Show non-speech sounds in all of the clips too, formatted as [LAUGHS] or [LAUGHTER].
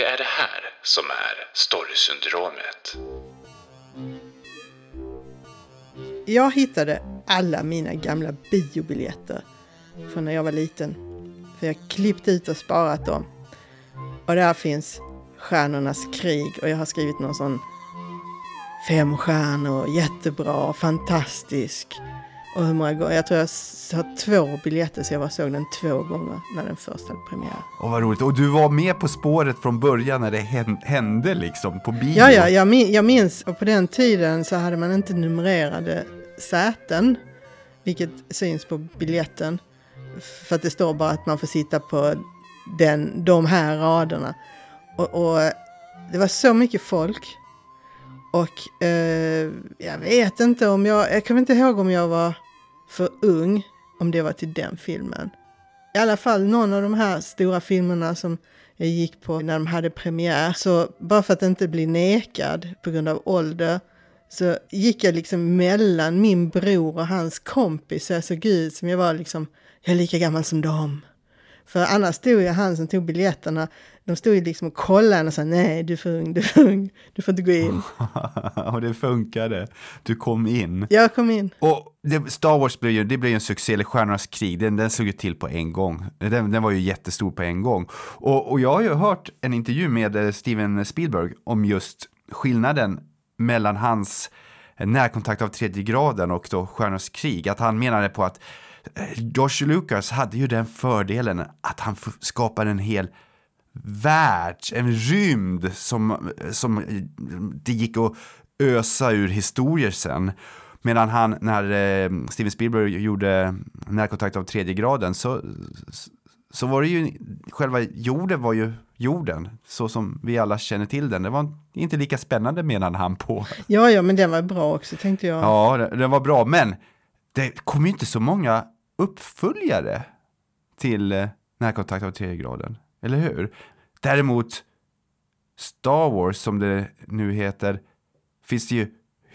Det är det här som är storysyndromet. Jag hittade alla mina gamla biobiljetter från när jag var liten. För jag klippt ut och sparat dem. Och där finns Stjärnornas krig och jag har skrivit någon sån fem stjärnor, jättebra, fantastisk. Och hur många gånger? Jag tror jag har två biljetter så jag var såg den två gånger när den först hade premiär. Och vad roligt. Och du var med på spåret från början när det hände liksom på bio. Ja, ja, jag, min, jag minns. Och på den tiden så hade man inte numrerade säten, vilket syns på biljetten. För att det står bara att man får sitta på den, de här raderna. Och, och det var så mycket folk. Och eh, jag vet inte om jag, jag kommer inte ihåg om jag var för ung, om det var till den filmen. I alla fall någon av de här stora filmerna som jag gick på när de hade premiär. Så bara för att inte bli nekad på grund av ålder så gick jag liksom mellan min bror och hans kompis. Så jag såg ut som jag var liksom, jag är lika gammal som dem. För annars stod ju han som tog biljetterna, de stod ju liksom och kollade och sa nej, du är för ung, du är för ung, du får inte gå in. [LAUGHS] och det funkade, du kom in. Jag kom in. Och det, Star Wars blev ju, det blev en succé, eller Stjärnornas krig, den, den såg ju till på en gång. Den, den var ju jättestor på en gång. Och, och jag har ju hört en intervju med eh, Steven Spielberg om just skillnaden mellan hans närkontakt av tredje graden och då Stjärnornas krig. Att han menade på att eh, George Lucas hade ju den fördelen att han skapade en hel värld, en rymd som, som det gick att ösa ur historier sen. Medan han, när eh, Steven Spielberg gjorde Närkontakt av tredje graden så, så var det ju, själva jorden var ju jorden, så som vi alla känner till den. Det var inte lika spännande menade han på. Ja, ja, men den var bra också tänkte jag. Ja, den var bra, men det kom ju inte så många uppföljare till eh, Närkontakt av tredje graden, eller hur? Däremot Star Wars, som det nu heter, finns det ju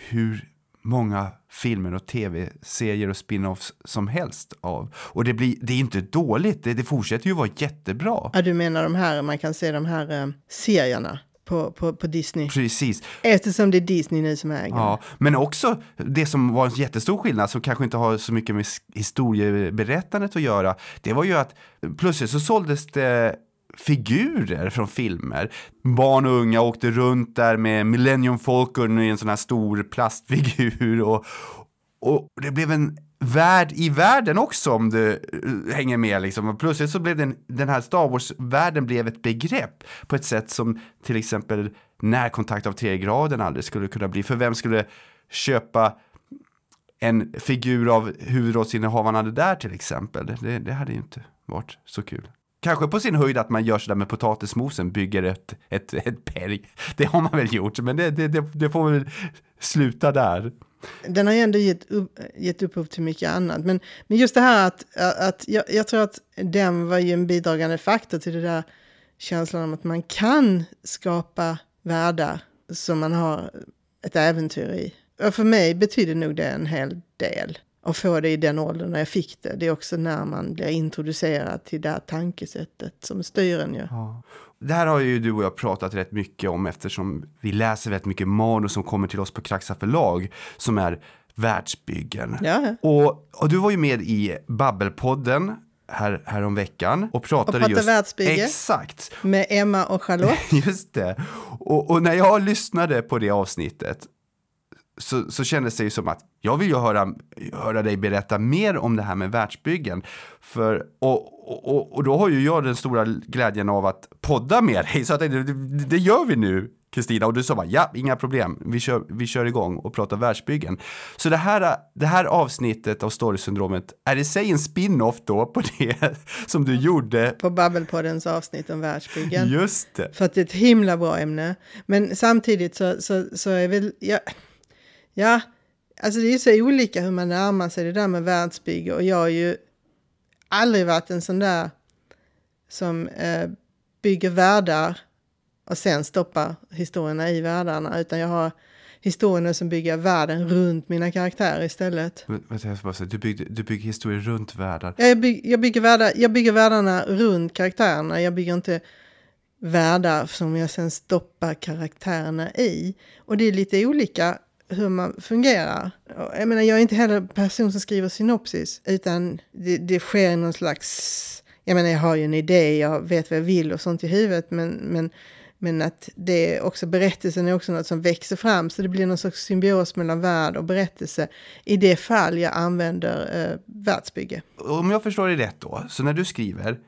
hur många filmer och tv-serier och spin-offs som helst av. Och det, blir, det är inte dåligt, det, det fortsätter ju vara jättebra. Ja, du menar de här, man kan se de här eh, serierna? På, på, på, Disney. Precis. Eftersom det är Disney nu som äger. Ja, men också det som var en jättestor skillnad som kanske inte har så mycket med historieberättandet att göra. Det var ju att plötsligt så såldes det figurer från filmer. Barn och unga åkte runt där med Millennium Falcon i en sån här stor plastfigur och, och det blev en värld i världen också om du eh, hänger med liksom. Och plötsligt så blev den, den här Star Wars-världen blev ett begrepp på ett sätt som till exempel närkontakt av tre graden aldrig skulle kunna bli. För vem skulle köpa en figur av huvudrollsinnehavarna där till exempel? Det, det hade ju inte varit så kul. Kanske på sin höjd att man gör sådär med potatismosen, bygger ett, ett, ett berg. [LAUGHS] Det har man väl gjort, men det, det, det, får väl sluta där. Den har ju ändå gett, upp, gett upphov till mycket annat. Men, men just det här att, att jag, jag tror att den var ju en bidragande faktor till det där känslan om att man kan skapa världar som man har ett äventyr i. Och för mig betyder nog det en hel del och få det i den åldern när jag fick det. Det är också när man blir introducerad till det här tankesättet som styr en ju. Ja. Det här har ju du och jag pratat rätt mycket om eftersom vi läser väldigt mycket manus som kommer till oss på Kraxa förlag som är världsbyggen. Ja. Och, och du var ju med i Babbelpodden här, här om veckan och pratade och just... världsbygge. Exakt. Med Emma och Charlotte. [LAUGHS] just det. Och, och, när jag lyssnade på det avsnittet så, så kändes det ju som att jag vill ju höra, höra dig berätta mer om det här med världsbyggen. För, och, och, och då har ju jag den stora glädjen av att podda med dig, så att det, det gör vi nu. Kristina och du sa bara ja, inga problem, vi kör, vi kör igång och pratar världsbyggen. Så det här, det här avsnittet av Storysyndromet, är det sig en spin-off då på det [LAUGHS] som du gjorde? På Babbelpoddens avsnitt om världsbyggen. Just det. För att det är ett himla bra ämne. Men samtidigt så, så, så är väl, ja, Ja, alltså det är så olika hur man närmar sig det där med världsbygge och jag har ju aldrig varit en sån där som eh, bygger världar och sen stoppar historierna i världarna utan jag har historierna som bygger världen runt mina karaktärer istället. Du bygger, du bygger historier runt världar? Ja, jag, bygger, jag, bygger världar, jag bygger världarna runt karaktärerna. Jag bygger inte världar som jag sen stoppar karaktärerna i. Och det är lite olika hur man fungerar. Jag menar, jag är inte heller en person som skriver synopsis, utan det, det sker någon slags... Jag menar, jag har ju en idé, jag vet vad jag vill och sånt i huvudet, men, men, men att det är också berättelsen är också något som växer fram, så det blir någon sorts symbios mellan värld och berättelse i det fall jag använder eh, världsbygge. Om jag förstår dig rätt då, så när du skriver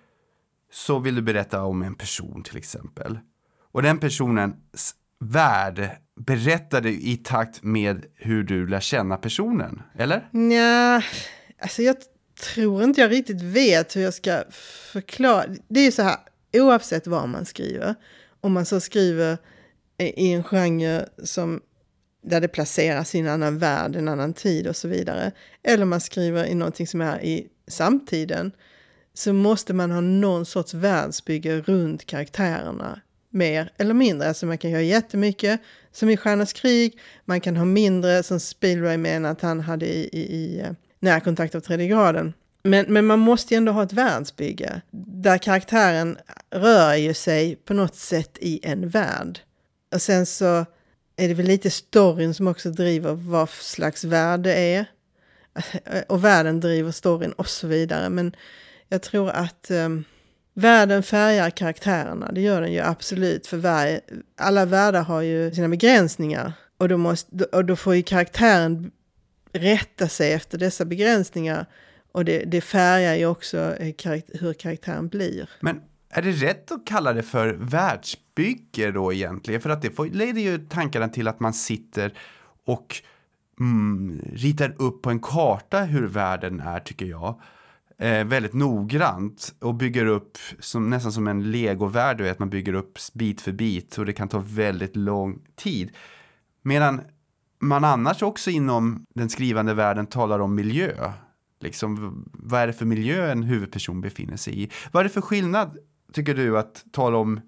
så vill du berätta om en person till exempel. Och den personens värld berättar du i takt med hur du lär känna personen, eller? Nja, alltså jag tror inte jag riktigt vet hur jag ska förklara. Det är ju så här, oavsett vad man skriver, om man så skriver i en genre som där det placeras i en annan värld, en annan tid och så vidare. Eller man skriver i någonting som är i samtiden. Så måste man ha någon sorts världsbygge runt karaktärerna mer eller mindre. Alltså man kan göra jättemycket som i Stjärnornas krig. Man kan ha mindre som Spielberg menar att han hade i, i, i eh, Närkontakt av tredje graden. Men, men man måste ju ändå ha ett världsbygge där karaktären rör ju sig på något sätt i en värld. Och sen så är det väl lite storyn som också driver vad slags värld det är. [LAUGHS] Och världen driver storyn och så vidare. Men jag tror att um, Världen färgar karaktärerna, det gör den ju absolut. För varje, alla världar har ju sina begränsningar. Och då, måste, och då får ju karaktären rätta sig efter dessa begränsningar. Och det, det färgar ju också eh, karaktär, hur karaktären blir. Men är det rätt att kalla det för världsbygge då egentligen? För att det får, leder ju tankarna till att man sitter och mm, ritar upp på en karta hur världen är tycker jag eh, väldigt noggrant och bygger upp som, nästan som en legovärld, att man bygger upp bit för bit och det kan ta väldigt lång tid. Medan man annars också inom den skrivande världen talar om miljö. Liksom, vad är det för miljö en huvudperson befinner sig i? Vad är det för skillnad, tycker du, att tala om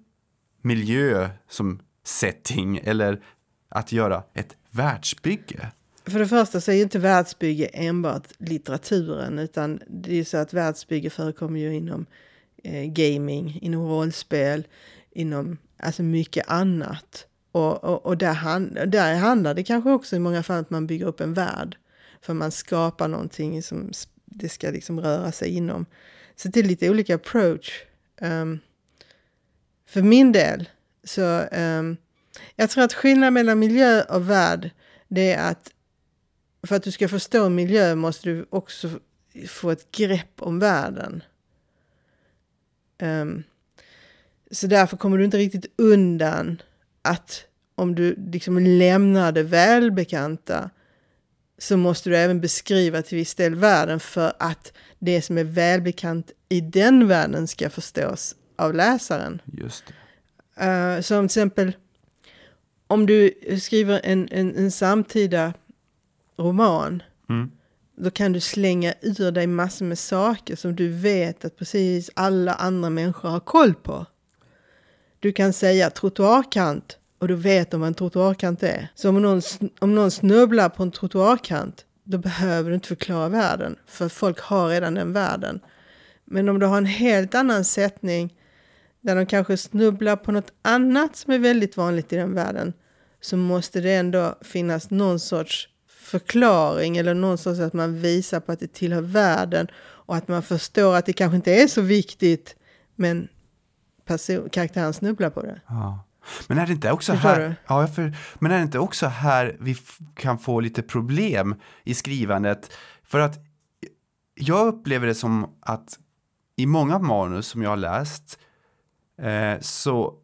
miljö som setting eller att göra ett världsbygge? För det första så är ju inte världsbygge enbart litteraturen utan det är ju så att världsbygge förekommer ju inom eh, gaming, inom rollspel, inom alltså mycket annat. Och, och, och där, hand, där handlar det kanske också i många fall att man bygger upp en värld. För man skapar någonting som det ska liksom röra sig inom. Så det är lite olika approach. Um, för min del så um, jag tror att skillnaden mellan miljö och värld det är att för att du ska förstå miljö måste du också få ett grepp om världen. Um, så därför kommer du inte riktigt undan att om du liksom lämnar det välbekanta så måste du även beskriva till viss del världen för att det som är välbekant i den världen ska förstås av läsaren. Just det. Uh, som till exempel om du skriver en, en, en samtida roman. Mm. Då kan du slänga ur dig massor med saker som du vet att precis alla andra människor har koll på. Du kan säga trottoarkant och då vet de vad en trottoarkant är. Så om någon, om någon snubblar på en trottoarkant då behöver du inte förklara världen för folk har redan den världen. Men om du har en helt annan sättning där de kanske snubblar på något annat som är väldigt vanligt i den världen så måste det ändå finnas någon sorts förklaring eller någonstans att man visar på att det tillhör världen och att man förstår att det kanske inte är så viktigt men person, karaktären snubblar på det. Ja. Men är det inte också här, ja, för, men är det inte också här vi kan få lite problem i skrivandet? För att jag upplever det som att i många manus som jag har läst eh, så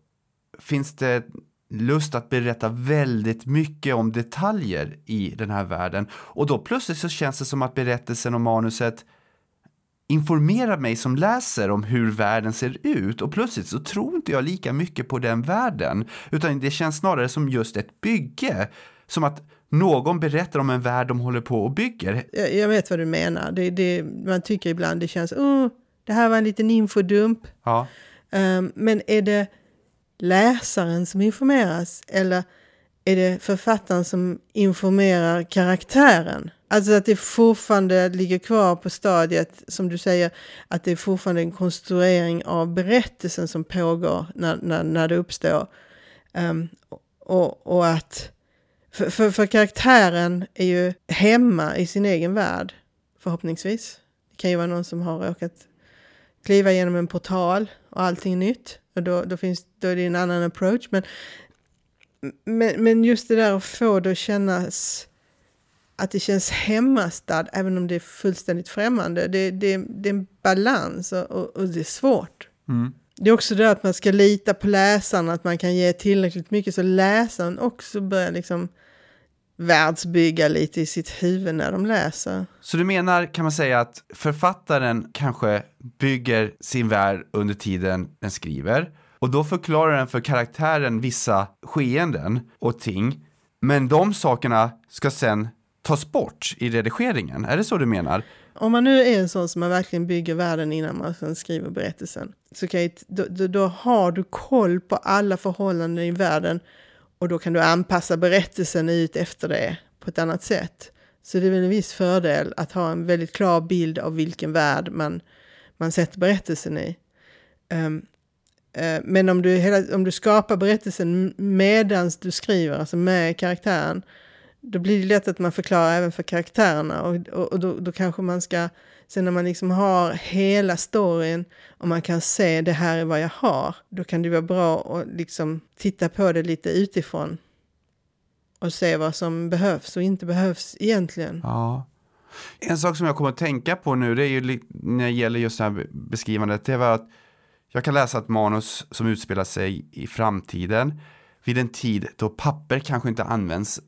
finns det lust att berätta väldigt mycket om detaljer i den här världen. Och då plötsligt så känns det som att berättelsen och manuset informerar mig som läser om hur världen ser ut och plötsligt så tror inte jag lika mycket på den världen utan det känns snarare som just ett bygge. Som att någon berättar om en värld de håller på och bygger. Jag vet vad du menar. Det, det, man tycker ibland det känns, oh, det här var en liten infodump. Ja. Um, men är det läsaren som informeras eller är det författaren som informerar karaktären? Alltså att det fortfarande ligger kvar på stadiet, som du säger, att det är fortfarande en konstruering av berättelsen som pågår när, när, när det uppstår. Um, och, och att, för, för, för, karaktären är ju hemma i sin egen värld, förhoppningsvis. Det kan ju vara någon som har råkat kliva genom en portal och allting är nytt. Och då, då, finns, då är det en annan approach. Men, men, men just det där att få det att kännas att det känns hemmastad även om det är fullständigt främmande. Det, det, det är en balans och, och, och det är svårt. Mm. Det är också det att man ska lita på läsaren, att man kan ge tillräckligt mycket så läsaren också börjar liksom världsbygga lite i sitt huvud när de läser. Så du menar, kan man säga, att författaren kanske bygger sin värld under tiden den skriver och då förklarar den för karaktären vissa skeenden och ting, men de sakerna ska sen tas bort i redigeringen. Är det så du menar? Om man nu är en sån som man verkligen bygger världen innan man skriver berättelsen, så kan jag, då, då, då, har du koll på alla förhållanden i världen och då kan du anpassa berättelsen ut efter det på ett annat sätt. Så det är väl en viss fördel att ha en väldigt klar bild av vilken värld man, man sätter berättelsen i. Um, uh, men om du, hela, om du skapar berättelsen medans du skriver, alltså med karaktären, då blir det lätt att man förklarar även för karaktärerna och, och, och då, då, kanske man ska, sen när man liksom har hela storyn och man kan se det här är vad jag har, då kan det vara bra att liksom titta på det lite utifrån och se vad som behövs och inte behövs egentligen. Ja. En sak som jag kommer att tänka på nu, det är ju när det gäller just det här beskrivandet, det var att jag kan läsa ett manus som utspelar sig i framtiden vid en tid då papper kanske inte används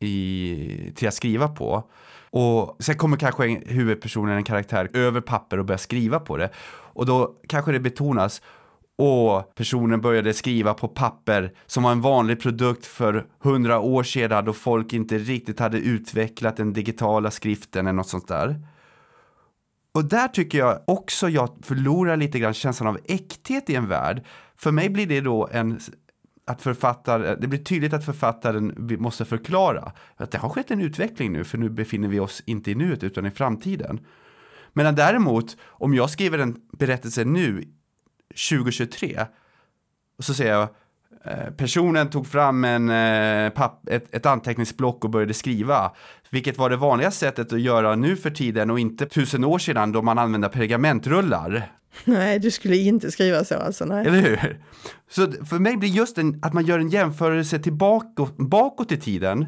i, till att skriva på. Och sen kommer kanske huvudpersonen, en karaktär, över papper och börjar skriva på det. Och då kanske det betonas och personen började skriva på papper som var en vanlig produkt för hundra år sedan då folk inte riktigt hade utvecklat den digitala skriften eller något sånt där. Och där tycker jag också jag förlorar lite grann känslan av äkthet i en värld. För mig blir det då en att författare, det blir tydligt att författaren måste förklara att det har skett en utveckling nu, för nu befinner vi oss inte i nuet utan i framtiden. Medan däremot, om jag skriver en berättelse nu, 2023, och så säger jag Personen tog fram en, eh, papp, ett, ett anteckningsblock och började skriva. Vilket var det vanliga sättet att göra nu för tiden och inte tusen år sedan då man använde pergamentrullar. Nej, du skulle inte skriva så alltså. Nej. Eller hur? Så för mig blir just en, att man gör en jämförelse tillbaka, bakåt i tiden.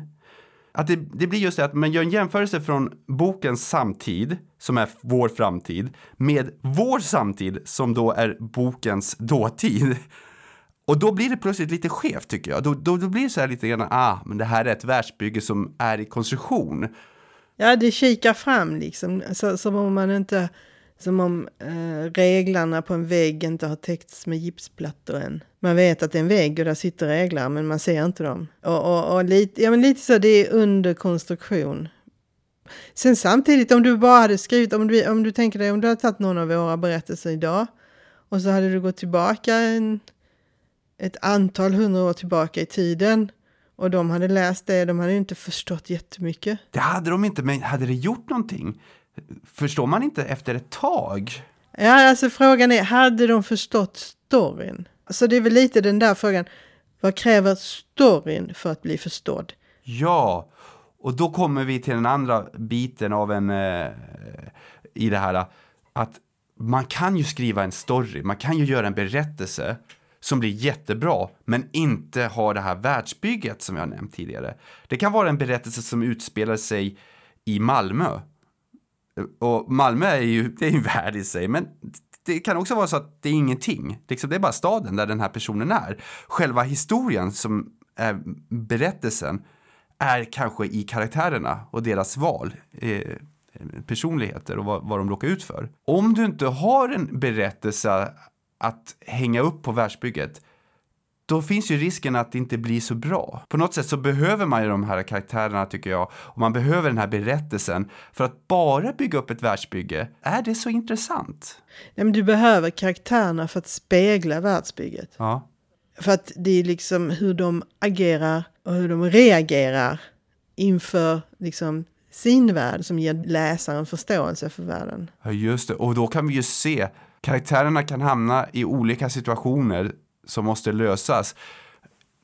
Att det, det blir just det att man gör en jämförelse från bokens samtid, som är vår framtid, med vår samtid, som då är bokens dåtid. Och då blir det plötsligt lite skevt tycker jag. Då, då, då blir det så här lite grann, ah, men det här är ett världsbygge som är i konstruktion. Ja, det kikar fram liksom, så, som om man inte som om eh, reglarna på en vägg inte har täckts med gipsplattor än. Man vet att det är en vägg och där sitter reglar men man ser inte dem. Och, och, och lite, ja, men lite så, det är under konstruktion. Sen samtidigt om du bara hade skrivit, om du, om du tänker dig om du hade tagit någon av våra berättelser idag och så hade du gått tillbaka en, ett antal hundra år tillbaka i tiden och de hade läst det, de hade inte förstått jättemycket. Det hade de inte, men hade det gjort någonting? Förstår man inte efter ett tag? Ja, alltså frågan är, hade de förstått storyn? Så det är väl lite den där frågan, vad kräver storyn för att bli förstådd? Ja, och då kommer vi till den andra biten av en, eh, i det här, att man kan ju skriva en story, man kan ju göra en berättelse som blir jättebra, men inte har det här världsbygget som jag nämnt tidigare. Det kan vara en berättelse som utspelar sig i Malmö, och Malmö är ju det är en värld i sig, men det kan också vara så att det är ingenting. Liksom, det är bara staden där den här personen är. Själva historien som är berättelsen är kanske i karaktärerna och deras val. Eh, personligheter och vad, vad de råkar ut för. Om du inte har en berättelse att hänga upp på världsbygget då finns ju risken att det inte blir så bra. På något sätt så behöver man ju de här karaktärerna tycker jag och man behöver den här berättelsen för att bara bygga upp ett världsbygge. Är det så intressant? Nej, men du behöver karaktärerna för att spegla världsbygget. Ja. För att det är liksom hur de agerar och hur de reagerar inför liksom sin värld som ger läsaren förståelse för världen. Ja, just det. Och då kan vi ju se, karaktärerna kan hamna i olika situationer som måste lösas.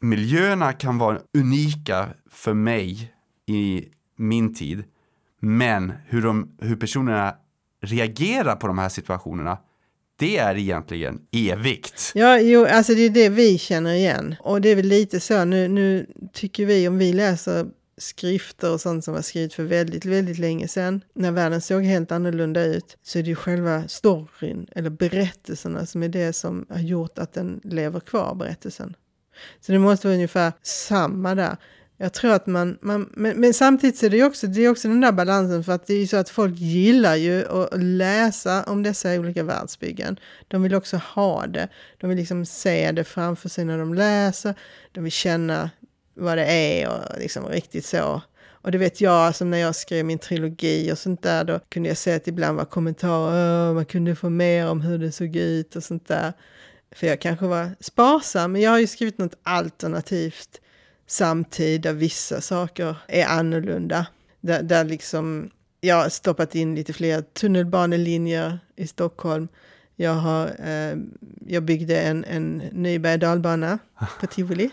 Miljöerna kan vara unika för mig i min tid, men hur, de, hur personerna reagerar på de här situationerna, det är egentligen evigt. Ja, jo, alltså det är det vi känner igen. Och det är väl lite så, nu, nu tycker vi om vi läser skrifter och sånt som var skrivet för väldigt, väldigt länge sedan, när världen såg helt annorlunda ut, så är det ju själva storyn, eller berättelserna, som är det som har gjort att den lever kvar, berättelsen. Så det måste vara ungefär samma där. Jag tror att man, man men, men, samtidigt så är det också, det är också den där balansen för att det är ju så att folk gillar ju att läsa om dessa olika världsbyggen. De vill också ha det. De vill liksom se det framför sig när de läser. De vill känna vad det är och liksom riktigt så. Och det vet jag, som när jag skrev min trilogi och sånt där, då kunde jag se att ibland var kommentarer, man kunde få mer om hur det såg ut och sånt där. För jag kanske var sparsam, men jag har ju skrivit något alternativt samtid där vissa saker är annorlunda. Där, där liksom, jag har stoppat in lite fler tunnelbanelinjer i Stockholm. Jag, har, eh, jag byggde en, en ny berg dalbana på Tivoli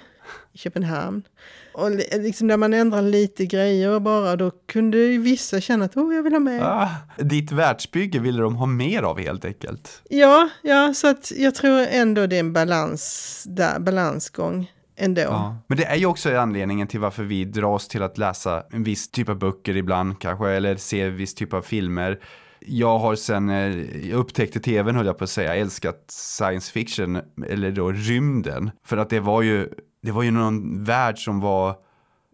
i Köpenhamn. Och liksom där man ändrar lite grejer bara, då kunde ju vissa känna att oh, jag vill ha med. Ah, ditt världsbygge ville de ha mer av helt enkelt. Ja, ja, så att jag tror ändå det är en balans där, balansgång. Ändå. Ja. Men det är ju också anledningen till varför vi dras till att läsa en viss typ av böcker ibland kanske, eller se en viss typ av filmer jag har sen jag upptäckte tvn höll jag på att säga, älskat science fiction, eller då rymden. För att det var ju det var ju någon värld som var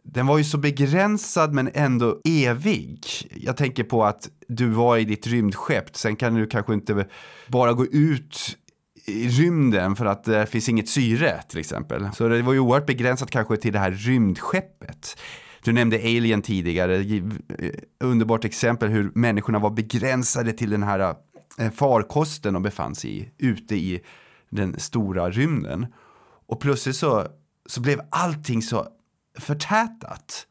den var ju så begränsad men ändå evig. Jag tänker på att du var i ditt rymdskepp, sen kan du kanske inte bara gå ut i rymden för att det finns inget syre till exempel. Så det var ju oerhört begränsat kanske till det här rymdskeppet. Du nämnde Alien tidigare, eh, underbart exempel hur människorna var begränsade till den här eh, farkosten de befann sig i, ute i den stora rymden. Och plötsligt så så blev allting så förtätat.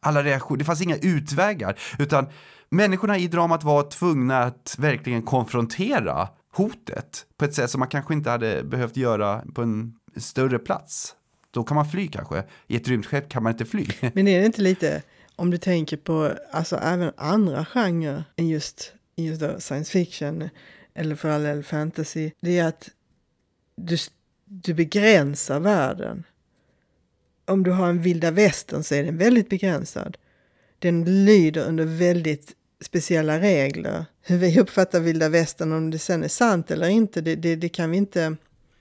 Alla reaktioner, det fanns inga utvägar, utan människorna i dramat var tvungna att verkligen konfrontera hotet på ett sätt som man kanske inte hade behövt göra på en större plats. Då kan man fly kanske, i ett rymdskepp kan man inte fly. [LAUGHS] Men är det inte lite, om du tänker på alltså även andra genrer än just, just science fiction eller för all del fantasy, det är att du du begränsar världen. Om du har en vilda västern så är den väldigt begränsad. Den lyder under väldigt speciella regler. Hur vi uppfattar vilda västern, om det sen är sant eller inte, det, det, det kan vi inte...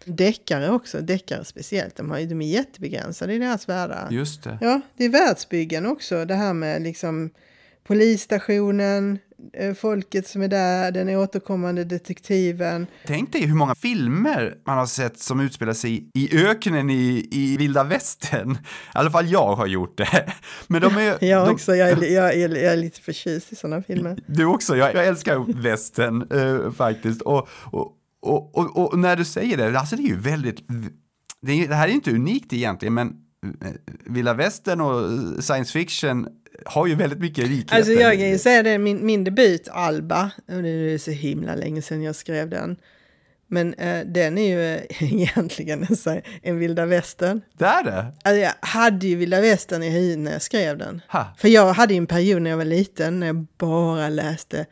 Deckare också, deckare speciellt, de, har, de är jättebegränsade i deras världar. Just det. Ja, det är världsbyggen också, det här med liksom polisstationen, folket som är där, den återkommande detektiven. Tänk dig hur många filmer man har sett som utspelar sig i öknen i, i vilda västern. I alla fall jag har gjort det. Men de är, [LAUGHS] jag de, också, jag är, jag, är, jag är lite förtjust i sådana filmer. Du också, jag, jag älskar västern äh, faktiskt. Och, och, och, och, och, när du säger det, alltså det är ju väldigt, det, är, det här är inte unikt egentligen, men eh, vilda västern och science fiction har ju väldigt mycket likheter. Alltså jag kan ju säga det, min, min debut Alba, och det är så himla länge sedan jag skrev den. Men eh, den är ju [LAUGHS] egentligen en, en vilda västern. Det är det? Alltså jag hade ju vilda västern i huvudet när jag skrev den. Ha. För jag hade ju en period när jag var liten när jag bara läste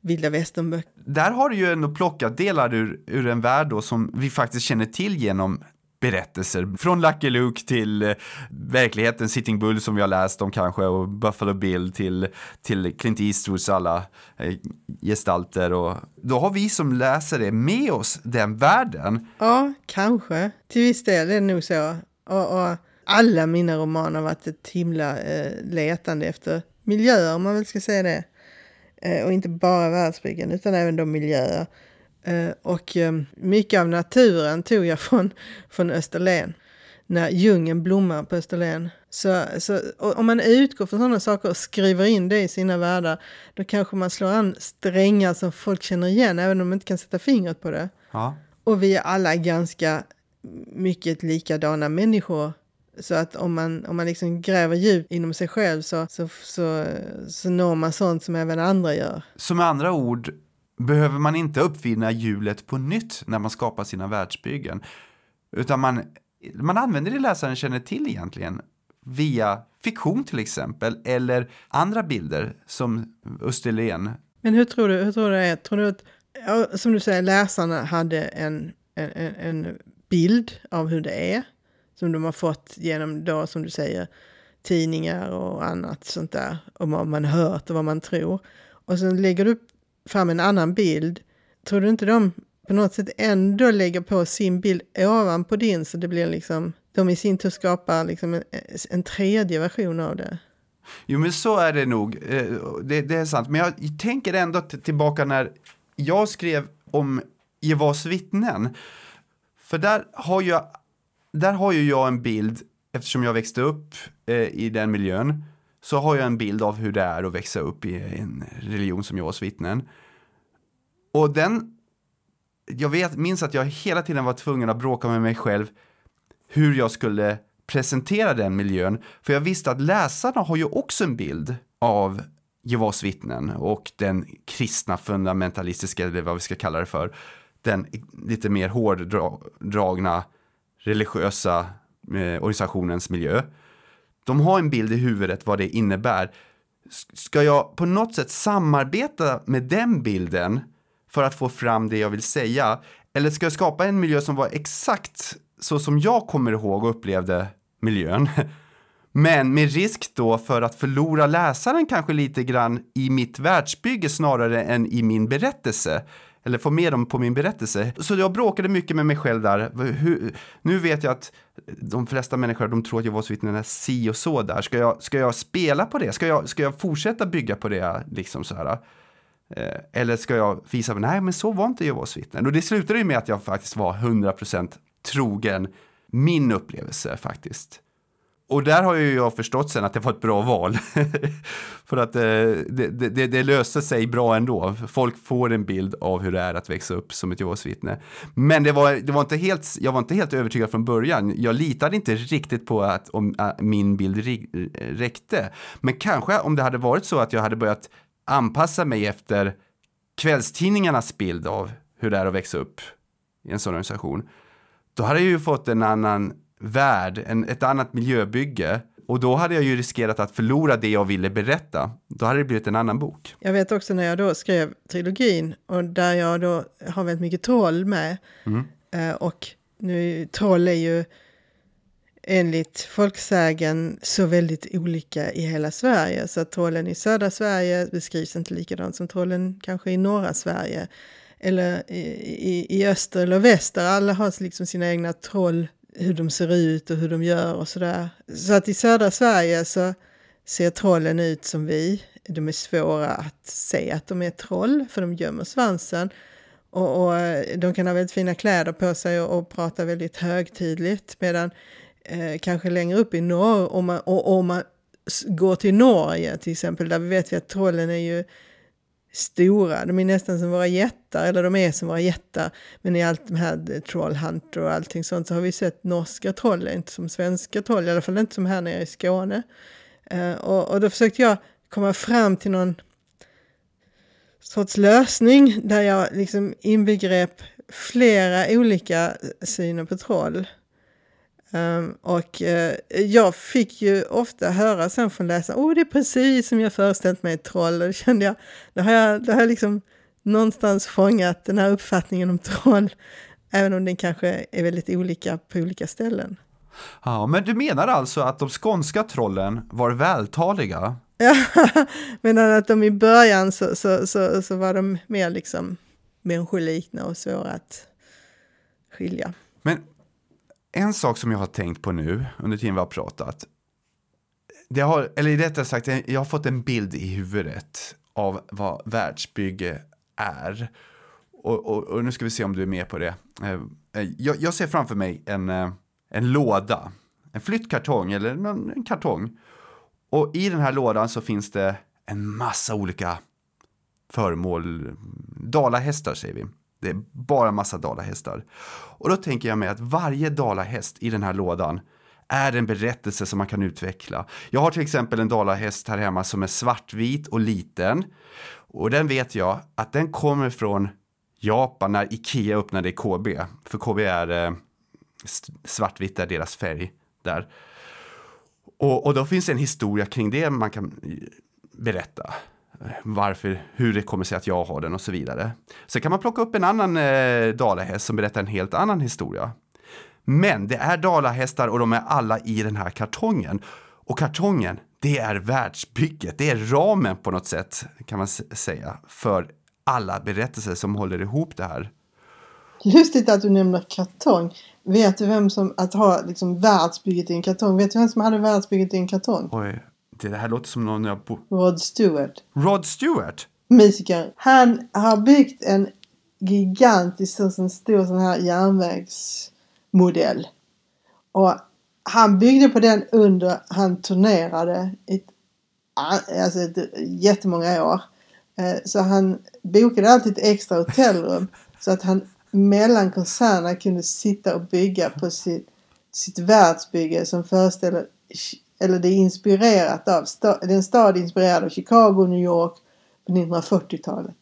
vilda västernböcker. Där har du ju ändå plockat delar ur, ur en värld då som vi faktiskt känner till genom berättelser. Från Lucky Luke till eh, verkligheten Sitting Bull som vi har läst om kanske och Buffalo Bill till, till Clint Eastwoods alla eh, gestalter. Och då har vi som läsare med oss den världen. Ja, kanske. Till viss del är det nog så. Och, och alla mina romaner har varit ett himla eh, letande efter miljöer, om man väl ska säga det. Eh, och inte bara världsbyggen, utan även de miljöer och eh, mycket av naturen tog jag från, från Österlen. När djungeln blommar på Österlen. Så, så om man utgår från sådana saker och skriver in det i sina världar, då kanske man slår an strängar som folk känner igen, även om man inte kan sätta fingret på det. Ja. Och vi är alla ganska mycket likadana människor Så att om man, om man liksom gräver djupt inom sig själv så, så, så, så når man sånt som även andra gör. Så med andra ord behöver man inte uppfinna hjulet på nytt när man skapar sina världsbyggen. Utan man, man använder det läsaren känner till egentligen via fiktion till exempel eller andra bilder som Österlen. Men hur tror du, hur tror du det är? Tror du att, ja, som du säger, läsarna hade en, en, en bild av hur det är som de har fått genom då, som du säger, tidningar och annat sånt där. Och vad man hört och vad man tror. Och sen lägger du fram en annan bild. Tror du inte de på något sätt ändå lägger på sin bild ovanpå din så det blir liksom, de i sin tur skapar liksom en, en tredje version av det? Jo, men så är det nog. Eh, det, det är sant. Men jag tänker ändå tillbaka när jag skrev om Jehovas vittnen. För där har jag där har ju jag en bild, eftersom jag växte upp eh, i den miljön, så har jag en bild av hur det är att växa upp i en religion som Jehovas vittnen. Och den, jag vet, minns att jag hela tiden var tvungen att bråka med mig själv hur jag skulle presentera den miljön. För jag visste att läsarna har ju också en bild av Jehovas vittnen och den kristna fundamentalistiska, eller vad vi ska kalla det för, den lite mer hårdragna religiösa eh, organisationens miljö. De har en bild i huvudet vad det innebär. Ska jag på något sätt samarbeta med den bilden för att få fram det jag vill säga? Eller ska jag skapa en miljö som var exakt så som jag kommer ihåg och upplevde miljön? [LAUGHS] Men med risk då för att förlora läsaren kanske lite grann i mitt världsbygge snarare än i min berättelse eller få med dem på min berättelse. Så jag bråkade mycket med mig själv där. Hur, nu vet jag att de flesta människor de tror att Jehovas vittnen är si och så där. Ska jag, ska jag spela på det? Ska jag, ska jag fortsätta bygga på det? Liksom så här? Eh, eller ska jag visa, nej men så var inte Jehovas vittnen. Och det slutade ju med att jag faktiskt var 100% trogen min upplevelse faktiskt. Och där har ju jag förstått sen att det var ett bra val. [LAUGHS] För att eh, det, det, det, löste sig bra ändå. Folk får en bild av hur det är att växa upp som ett Jehovas vittne. Men det var, det var inte helt, jag var inte helt övertygad från början. Jag litade inte riktigt på att om, eh, min bild eh, räckte. Men kanske om det hade varit så att jag hade börjat anpassa mig efter kvällstidningarnas bild av hur det är att växa upp i en sån organisation. Då hade jag ju fått en annan värld, en, ett annat miljöbygge. Och då hade jag ju riskerat att förlora det jag ville berätta. Då hade det blivit en annan bok. Jag vet också när jag då skrev trilogin och där jag då har väldigt mycket troll med. Mm. Eh, och nu troll är ju enligt folksägen så väldigt olika i hela Sverige. Så att trollen i södra Sverige beskrivs inte likadant som trollen kanske i norra Sverige. Eller i, i, i öster eller väster. Alla har liksom sina egna troll hur de ser ut och hur de gör och sådär. Så att i södra Sverige så ser trollen ut som vi. De är svåra att se att de är troll för de gömmer svansen. Och, och eh, de kan ha väldigt fina kläder på sig och, och prata väldigt högtidligt. Medan eh, kanske längre upp i norr, om man, och, om man går till Norge till exempel, där vi vet vi att trollen är ju stora. De är nästan som våra jättar, eller de är som våra jättar. Men i allt de här eh, Trollhunter och allting sånt så har vi sett norska troll, inte som svenska troll, i alla fall inte som här nere i Skåne. Uh, och, och då försökte jag komma fram till någon sorts lösning där jag liksom inbegrep flera olika syner på troll. Um, och uh, jag fick ju ofta höra sen från läsarna, åh oh, det är precis som jag föreställt mig ett troll. Och då kände jag, då har jag, då har jag liksom någonstans fångat den här uppfattningen om troll, även om den kanske är väldigt olika på olika ställen. Ja, men du menar alltså att de skånska trollen var vältaliga? [LAUGHS] Ja, men att de i början så, så, så, så var de mer liksom människolikna och svåra att skilja. Men en sak som jag har tänkt på nu under tiden vi har pratat. Det har, eller rättare sagt, jag har fått en bild i huvudet av vad världsbygge är. Och, och, och nu ska vi se om du är med på det. Eh, eh, jag, jag ser framför mig en, eh, en låda, en flyttkartong eller en, en kartong. Och i den här lådan så finns det en massa olika föremål, dalahästar säger vi. Det är bara massa dalahästar. Och då tänker jag mig att varje dalahäst i den här lådan är en berättelse som man kan utveckla. Jag har till exempel en dalahäst här hemma som är svartvit och liten. Och den vet jag att den kommer från Japan när Ikea öppnade i KB. För KB är eh, svartvitt är deras färg där. Och, och då finns det en historia kring det man kan eh, berätta varför, hur det kommer sig att jag har den och så vidare. Sen kan man plocka upp en annan eh, dalahäst som berättar en helt annan historia. Men det är dalahästar och de är alla i den här kartongen. Och kartongen, det är världsbygget, det är ramen på något sätt kan man säga för alla berättelser som håller ihop det här. Lustigt att du nämner kartong. Vet du vem som, att ha liksom världsbygget i en kartong, vet du vem som hade världsbygget i en kartong? Oj, det här låter som någon jag bo... Rod Stewart. Rod Stewart? Musiker. Han har byggt en gigantisk, så stor sån här järnvägsmodell. Och han byggde på den under han turnerade ett, alltså ett, jättemånga år. Eh, så han bokade alltid ett extra hotellrum [LAUGHS] så att han mellan konserterna kunde sitta och bygga på sitt, sitt världsbygge som föreställer eller det är inspirerat av, det är en stad inspirerad av Chicago, New York på 1940-talet.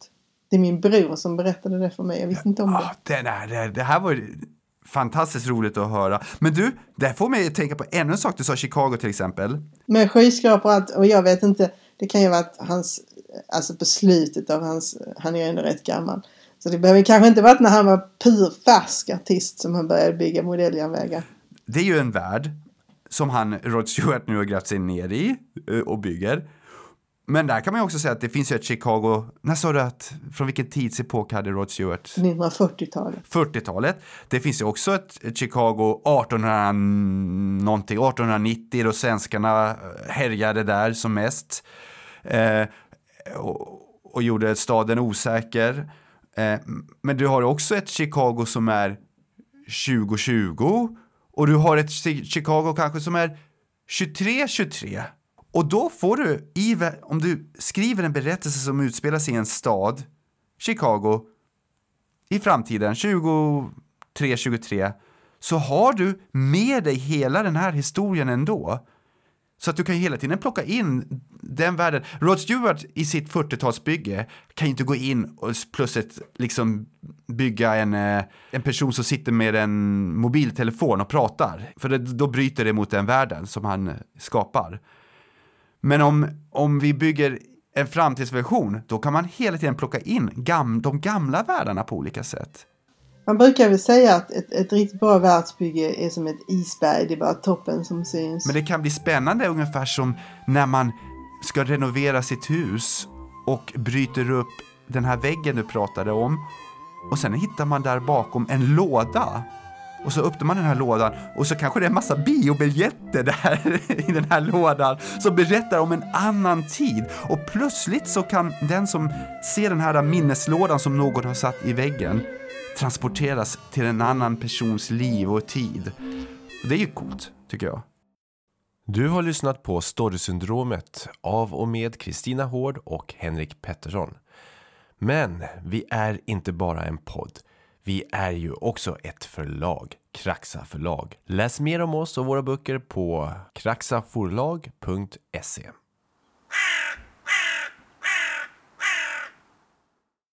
Det är min bror som berättade det för mig, jag visste inte om det. Ja, det, det, det här var fantastiskt roligt att höra. Men du, det får mig att tänka på ännu en sak. Du sa Chicago till exempel. Med skyskrapor och allt, och jag vet inte, det kan ju vara att hans, alltså på slutet av hans, han är ju ändå rätt gammal. Så det behöver kanske inte varit när han var purfärsk artist som han började bygga modelljärnvägar. Det är ju en värld som han, Rod Stewart, nu har grävt sig ner i eh, och bygger. Men där kan man ju också säga att det finns ju ett Chicago, när sa du att, från vilken tidsepok hade Rod Stewart? 1940-talet. 40-talet. Det finns ju också ett, ett Chicago 1800 någonting, 1890 då svenskarna härjade där som mest. Eh, och, och, gjorde staden osäker. Eh, men du har också ett Chicago som är 2020 och du har ett Chicago kanske som är 23-23. Och då får du, om du skriver en berättelse som utspelar sig i en stad, Chicago, i framtiden, 23-23, så har du med dig hela den här historien ändå. Så att du kan hela tiden plocka in den världen. Rod Stewart i sitt 40-talsbygge kan ju inte gå in och plötsligt liksom bygga en, eh, en person som sitter med en mobiltelefon och pratar. För det, då bryter det mot den världen som han eh, skapar. Men om, om vi bygger en framtidsversion, då kan man hela tiden plocka in gam, de gamla världarna på olika sätt. Man brukar väl säga att ett, ett riktigt bra världsbygge är som ett isberg, det är bara toppen som syns. Men det kan bli spännande ungefär som när man ska renovera sitt hus och bryter upp den här väggen du pratade om och sen hittar man där bakom en låda och så öppnar man den här lådan och så kanske det är en massa biobiljetter där [LAUGHS] i den här lådan som berättar om en annan tid. Och plötsligt så kan den som ser den här minneslådan som någon har satt i väggen transporteras till en annan persons liv och tid. Och det är ju coolt, tycker jag. Du har lyssnat på Storysyndromet av och med Kristina Hård och Henrik Pettersson. Men vi är inte bara en podd. Vi är ju också ett förlag, Kraxa förlag. Läs mer om oss och våra böcker på kraxaforlag.se.